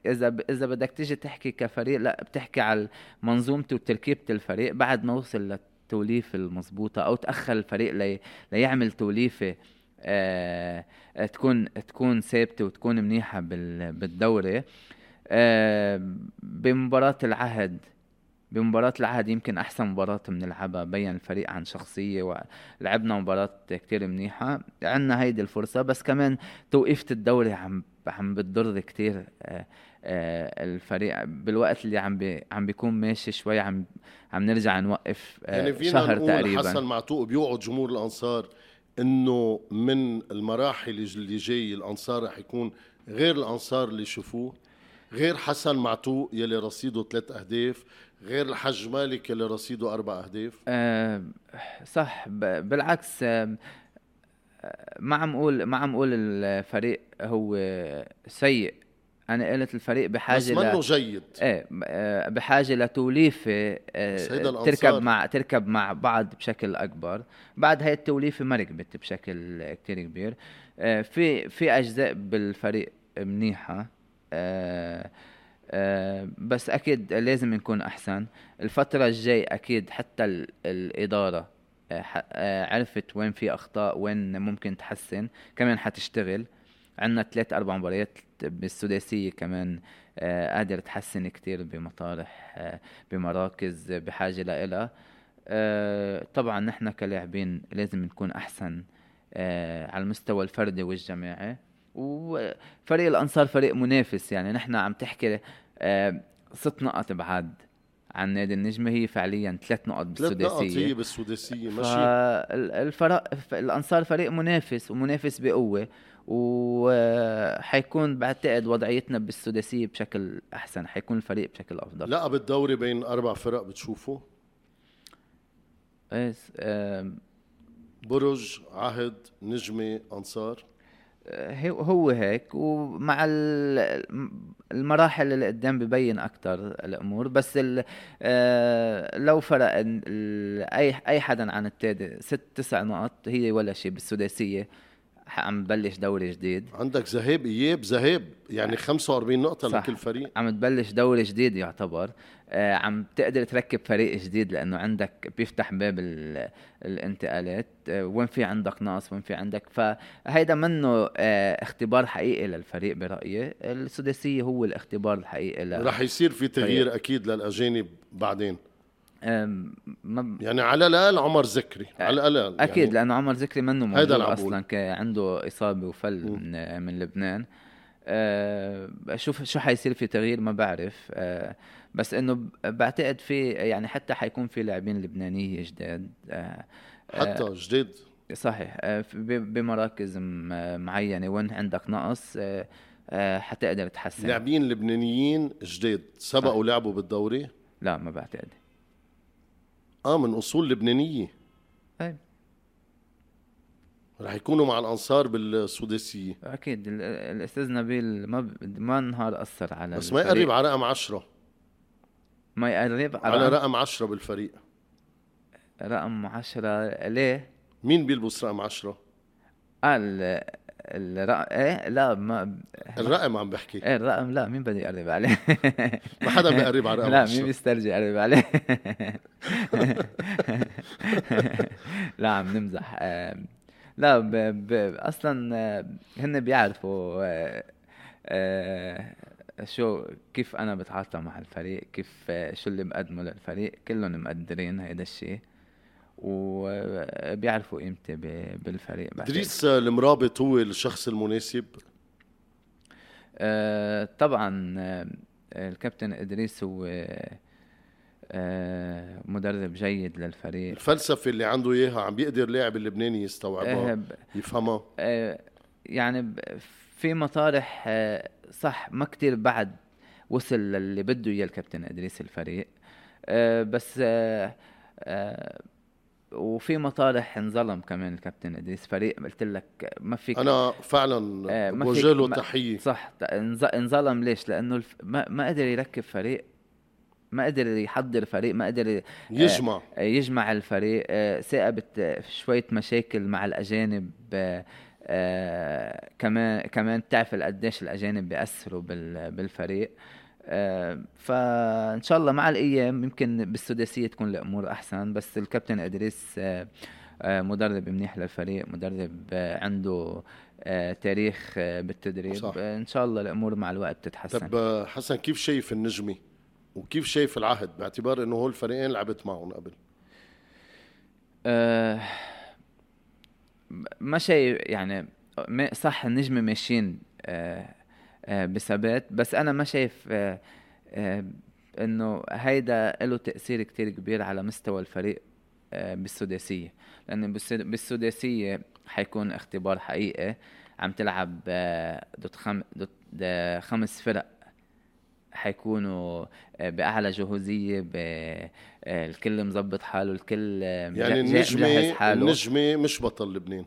إذا إذا بدك تيجي تحكي كفريق لا بتحكي على منظومته وتركيبة الفريق. بعد ما وصل للتوليفة المضبوطة أو تأخر الفريق لي ليعمل توليفة آه تكون تكون ثابتة وتكون منيحة بالدوري آه بمباراة العهد بمباراة العهد يمكن أحسن مباراة بنلعبها بين الفريق عن شخصية ولعبنا مباراة كتير منيحة عنا هيدي الفرصة. بس كمان توقيفة الدوري عم عم بتضر كتير آه، آه، الفريق بالوقت اللي عم بي عم بيكون ماشي شوي عم عم نرجع نوقف
آه، يعني فينا شهر نقول تقريبا. حسن معتوق بيوعد جمهور الأنصار إنه من المراحل اللي جاي الأنصار رح يكون غير الأنصار اللي شوفوه غير حسن معتوق يلي رصيده ثلاث أهداف غير الحج مالك اللي رصيده أربع أهداف.
أه صح بالعكس أه ما عم أقول ما عم أقول الفريق هو سيء. أنا قلت الفريق بحاجة بس
منه جيد.
إيه آه، بحاجة لتوليفة تركب مع تركب مع بعض بشكل أكبر. بعد هاي التوليفة ما ركبت بشكل كتير كبير. في في أجزاء بالفريق منيحة. بس أكيد لازم نكون أحسن. الفترة الجاي أكيد حتى الإدارة عرفت وين في أخطاء وين ممكن تحسن. كمان حتشتغل. عندنا ثلاث أربع مباريات بالسداسية كمان آه قادر تحسن كتير بمطارح آه بمراكز بحاجة لها آه طبعا نحن كلاعبين لازم نكون أحسن آه على المستوى الفردي والجماعي. وفريق الأنصار فريق منافس. يعني نحن عم تحكي آه ست نقط بعد عن نادي النجمة هي فعليا ثلاث نقط بالسداسية. ثلاث نقط
هي بالسداسية ماشي.
الفرق الأنصار فريق منافس ومنافس بقوة وحيكون بعتقد وضعيتنا بالسداسية بشكل أحسن حيكون الفريق بشكل أفضل.
لا بالدوري بين أربع فرق بتشوفوا
إيه
برج عهد نجمة أنصار.
هو هيك ومع المراحل اللي قدام ببين أكثر الأمور. بس آه، لو فرق اي أي حدا عن التاني ست تسع نقط هي ولا شيء بالسداسية. عم تبلش دوري جديد.
عندك ذهاب إياب ذهاب. يعني 45 نقطة صح. لكل فريق.
عم تبلش دوري جديد يعتبر. آه عم تقدر تركب فريق جديد لأنه عندك بيفتح باب الانتقالات. آه وين في عندك نقص وين في عندك فهيدا منه آه اختبار حقيقي للفريق برأيي. السداسية هو الاختبار الحقيقي
رح يصير في تغيير أكيد للأجانب بعدين. يعني على الأقل عمر ذكري على الأقل
أكيد يعني لأنه عمر ذكري منه موجود أصلا عنده إصابة وفل من, من لبنان. أه شوف شو حيصير في تغيير ما بعرف. بس إنه بعتقد في يعني حتى حيكون في لاعبين لبنانية جداد.
حتى جديد.
صحيح. بمراكز معينة. وين عندك نقص؟ حتقدر تحسن.
لاعبين لبنانيين جديد سبقوا لعبوا بالدوري؟
لا ما بعتقد.
آه من أصول لبنانية.
إيه
رح يكونوا مع الأنصار بالسداسية.
أكيد. الأستاذ نبيل ما ما نهار أثر على
بس ما يقرب على رقم 10
ما يقرب
على, على رقم 10 بالفريق.
رقم 10 ليه؟
مين بيلبس رقم 10
قال الرقم إيه؟ لا ما
الرقم عم بحكي.
إيه الرقم لا مين بده يقرب عليه؟
ما حدا بيقرب على رقم
لا مين بيسترجي يقرب عليه؟ لا عم نمزح. لا ب... ب... أصلا هن بيعرفوا شو كيف أنا بتعاطى مع الفريق كيف شو اللي مقدمه للفريق كلهم مقدرين هيدا الشيء. وبيعرفوا قيمتي بالفريق
ادريس المرابط هو الشخص المناسب؟
آه طبعا آه الكابتن إدريس هو آه مدرب جيد للفريق.
الفلسفة اللي عنده إياها عم بيقدر لاعب اللبناني يستوعبها آه يفهمها؟
آه يعني في مطارح آه صح ما كتير بعد وصل للي بده إياه الكابتن إدريس الفريق. آه بس آه آه وفي مطارح انظلم كمان الكابتن إدريس. فريق قلت لك ما فيك
أنا فعلا آه بوجه له تحية.
صح. انظلم ليش؟ لأنه الف... ما, ما قدر يركب فريق ما قدر يحضر فريق ما قدر آه،
يجمع.
آه يجمع الفريق. آه ثاقبت شوية مشاكل مع الأجانب آه آه كمان كمان بتعرف قديش الأجانب بيأثروا بالفريق. آه، فإن شاء الله مع الأيام يمكن بالسداسية تكون الأمور أحسن بس الكابتن أدريس آه، آه، مدرب منيح للفريق مدرب عنده تاريخ بالتدريب صح. إن شاء الله الأمور مع الوقت تتحسن.
طب حسن كيف شايف النجمي وكيف شايف العهد؟ باعتبار إنه هول الفريقين لعبت معهم قبل.
أه ما شايف يعني صح النجمة ماشيين أه آه، بثبات. بس أنا ما شايف آه، آه، إنه هيدا له تأثير كتير كبير على مستوى الفريق بالسداسية. لأن بالسداسية حيكون اختبار حقيقي عم تلعب ضد خم... ضد خمس فرق حيكونوا بأعلى جهوزية ب... الكل مظبط حاله الكل
يعني النجمة النجمة مش بطل لبنان.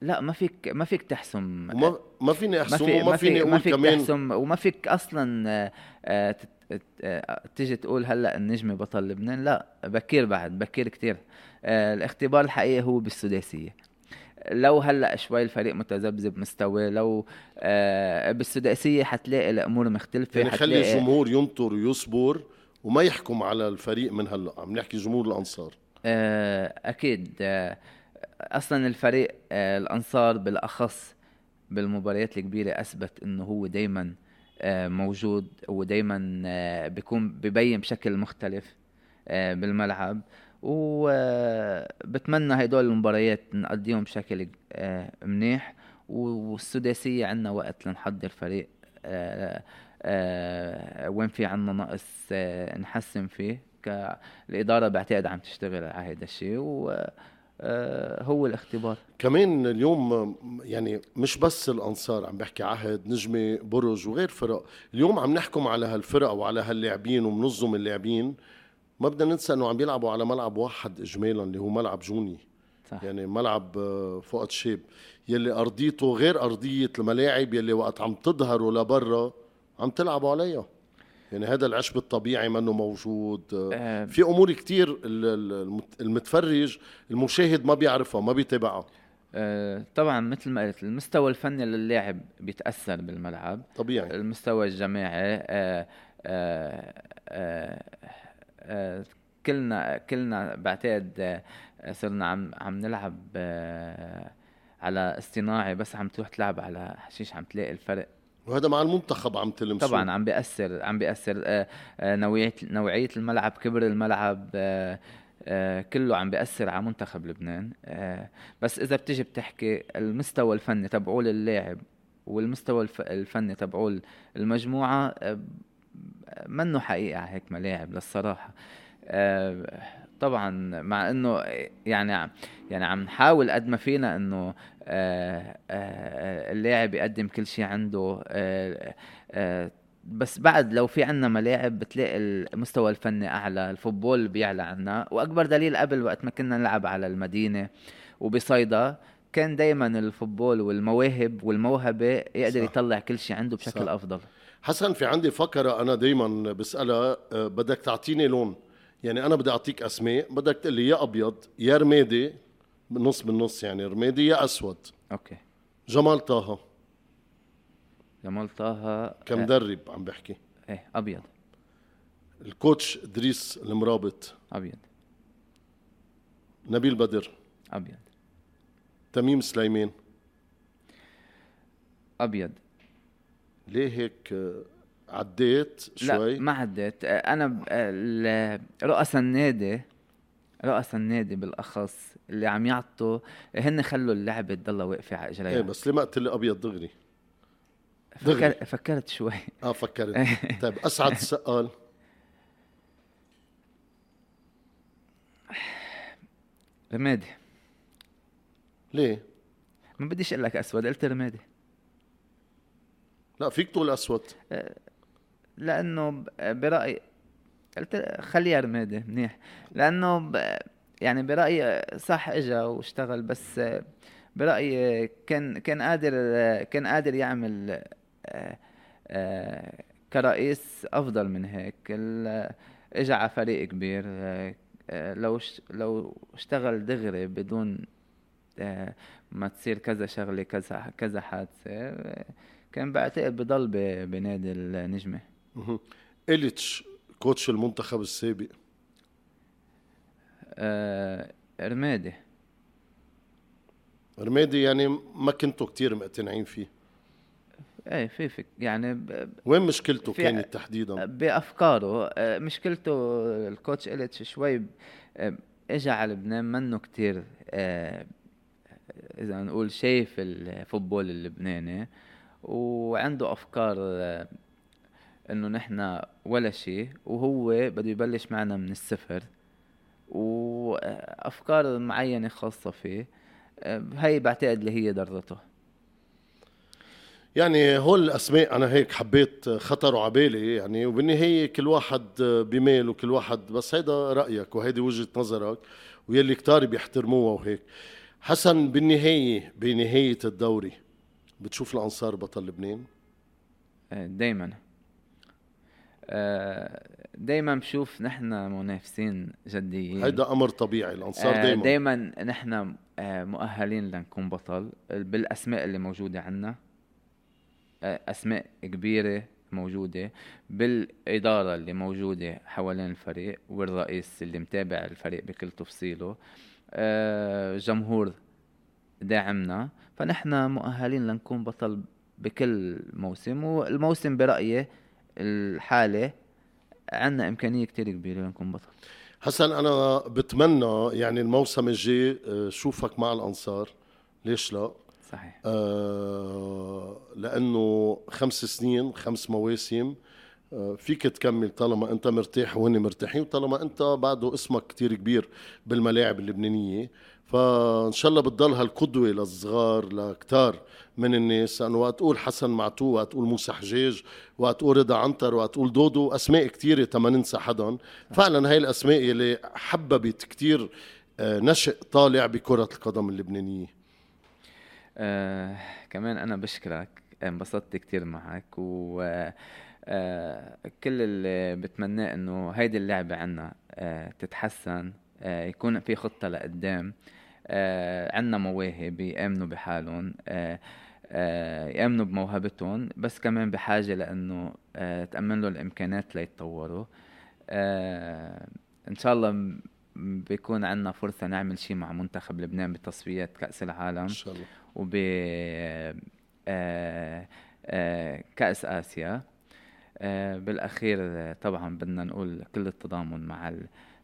لا ما فيك ما فيك تحسم.
وما ما فيني أحسم ما في وما فيني أقول
ما فيك
كمان.
تحسم. وما فيك أصلا آه، آه، تيجي تقول هلأ النجمة بطل لبنان. لا بكير بعد بكير كتير. آه، الاختبار الحقيقي هو بالسداسية. لو هلأ شوي الفريق متذبذب مستوى لو بالسداسية حتلاقي الأمور مختلفة
يعني خلي الجمهور ينطر ويصبر وما يحكم على الفريق من هلأ. عم نحكي جمهور الأنصار.
أكيد. أصلا الفريق الأنصار بالأخص بالمباريات الكبيرة أثبت إنه هو دائما آه، موجود ودايما آه، بيكون ببين بشكل مختلف آه، بالملعب. وبتمنى هدول المباريات نقضيهم بشكل منيح. والسداسية عنا وقت لنحضر فريق وين في عنا نقص نحسن فيه. الإدارة بعتقد عم تشتغل على هذا الشيء. آه، هو الاختبار.
كمان اليوم يعني مش بس الأنصار عم بحكي عهد نجمة برج وغير فرق. اليوم عم نحكم على هالفرق وعلى هاللاعبين ومنظم اللاعبين. ما بدنا ننسى إنه عم بيلعبوا على ملعب واحد اجمالا اللي هو ملعب جوني. صح. يعني ملعب آه، فؤاد شيب يلي أرضيته غير أرضية الملاعب يلي وقت عم تظهروا لبرا عم تلعبوا عليها. يعني هذا العشب الطبيعي منه موجود. أه في أمور كتير المتفرج المشاهد ما بيعرفها ما بيتابعها.
أه طبعا مثل ما قلت المستوى الفني للاعب بيتأثر بالملعب.
طبيعي.
المستوى الجماعي أه أه أه أه كلنا كلنا بعتقد صرنا عم عم نلعب على اصطناعي بس عم تروح تلعب على حشيش عم تلاقي الفرق
وهذا مع المنتخب عم تلمسه
طبعا عم بيأثر عم بيأثر آه، آه، نوعية نوعية الملعب كبر الملعب آه، كله عم بيأثر على منتخب لبنان. بس إذا بتيجي بتحكي المستوى الفني تبعول اللاعب والمستوى الفني تبعول المجموعة منه حقيقة هيك ملاعب للصراحة. طبعا مع إنه يعني يعني عم نحاول قد ما فينا إنه آه، آه، اللاعب يقدم كل شيء عنده آه، بس بعد لو في عنا ملاعب بتلاقي المستوى الفني أعلى الفوتبول بيعلى عنا وأكبر دليل قبل وقت ما كنا نلعب على المدينة وبصيدا كان دايما الفوتبول والمواهب والموهبة يقدر صح. يطلع كل شيء عنده بشكل صح. أفضل
حسن في عندي فكره أنا دايما بسألها بدك تعطيني لون يعني أنا بدي أعطيك أسماء بدك تقول لي يا أبيض يا رمادي نص بالنص يعني رمادي يا أسود.
أوكي.
جمال طه.
جمال طه
كمدرب عم بحكي؟
إيه أبيض.
الكوتش إدريس المرابط.
أبيض.
نبيل بدر.
أبيض.
تميم سليمان.
أبيض.
ليه هيك عديت شوي.
لا ما عديت. أنا رؤساء النادي رؤساء النادي بالأخص اللي عم يعطوا هن خلوا اللعبة تضلها واقفة على إجريها.
إيه بس ليه ما قلت لي أبيض دغري.
دغري. فكر فكرت شوي.
آه فكرت. طيب أسعد السؤال
رمادي.
ليه؟
ما بديش أقول لك أسود قلت رمادي.
لا فيك تقول أسود.
أه لأنه برايي قلت خليها رمادي منيح. لأنه يعني برأيي صح إجا واشتغل بس برأيي كان كان قادر كان قادر يعمل كرئيس أفضل من هيك. اجى على فريق كبير لو لو اشتغل دغري بدون ما تصير كذا شغلة كذا كذا حادثة كان بعتقد بضل بنادي النجمة.
إليتش كوتش المنتخب السابق.
آه رمادي
رمادي يعني ما كنتوا كتير مقتنعين فيه.
إيه في فك يعني ب...
وين مشكلته كانت تحديدا؟
بأفكاره. آه، مشكلته الكوتش إليتش شوي آه، اجى على لبنان منه كتير آه، إذا نقول شايف الفوتبول اللبناني وعنده أفكار إنه نحن ولا شيء وهو بده يبلش معنا من الصفر وأفكار معينة خاصة فيه هي بعتقد اللي هي ضرته
يعني هول الأسماء أنا هيك حبيت خطروا على بالي يعني وبالنهاية كل واحد بميل وكل واحد بس هيدا رأيك وهيدي وجهة نظرك ويلي كتار بيحترموها وهيك. حسن بالنهاية بنهاية الدوري بتشوف الأنصار بطل لبنان؟
دائما دائما بشوف نحن منافسين جديين.
هيدا أمر طبيعي الأنصار دائما
دائما نحن مؤهلين لنكون بطل بالأسماء اللي موجودة عندنا أسماء كبيرة موجودة بالإدارة اللي موجودة حوالين الفريق والرئيس اللي متابع الفريق بكل تفصيله. آه، جمهور داعمنا. فنحن مؤهلين لنكون بطل بكل موسم والموسم برأيي الحالة عندنا إمكانية كتير كبيرة لنكون بطل
حسن أنا بتمنى يعني الموسم الجاي آه، شوفك مع الأنصار. ليش لا؟
صحيح.
آه لأنه خمس سنين خمس مواسم آه فيك تكمل طالما أنت مرتاح وهن مرتاحين وطالما أنت بعده اسمك كتير كبير بالملاعب اللبنانية. فإن شاء الله بتضل هالقدوة للصغار لكتار من الناس لأنه وقت تقول حسن معتو وقت تقول موسى حجاج وقت تقول رضا عنتر وقت تقول دودو أسماء كثيره تما ننسى حدا فعلا هاي الأسماء اللي حببت كثير آه، نشئ طالع بكرة القدم اللبنانية.
آه كمان أنا بشكرك انبسطت كتير معك و آه كل اللي بتمناه إنه هيدي اللعبة عنا آه تتحسن آه يكون في خطة لقدام. آه عنا مواهب يأمنوا بحالهم آه آه يأمنوا بموهبتهم بس كمان بحاجة لأنه آه تأمن له الإمكانات ليتطوروا. آه إن شاء الله بيكون عندنا فرصة نعمل شيء مع منتخب لبنان بتصفيات كأس العالم إن
شاء الله.
وب آه، آه، كأس آسيا. آه، بالأخير طبعا بدنا نقول كل التضامن مع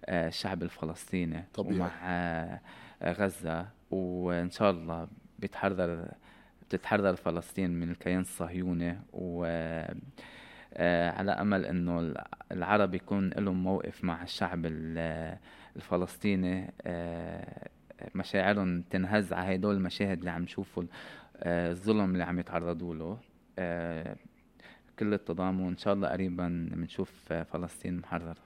الشعب الفلسطيني طبيعي. ومع غزة وإن شاء الله بيتحرر بتتحرر فلسطين من الكيان الصهيوني. و على أمل إنه العرب يكون لهم موقف مع الشعب الفلسطيني. مشاعرهم تنهز على هدول المشاهد اللي عم نشوفوا آه، الظلم اللي عم يتعرضوا له. آه، كل التضامن وإن شاء الله قريبا بنشوف فلسطين محرره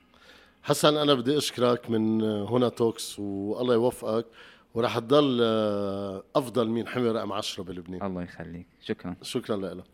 حسن أنا بدي أشكرك من هنا توكس والله يوفقك ورح تضل آه، أفضل مين حمل رقم 10 بلبنان.
الله يخليك. شكرا.
شكرا لك.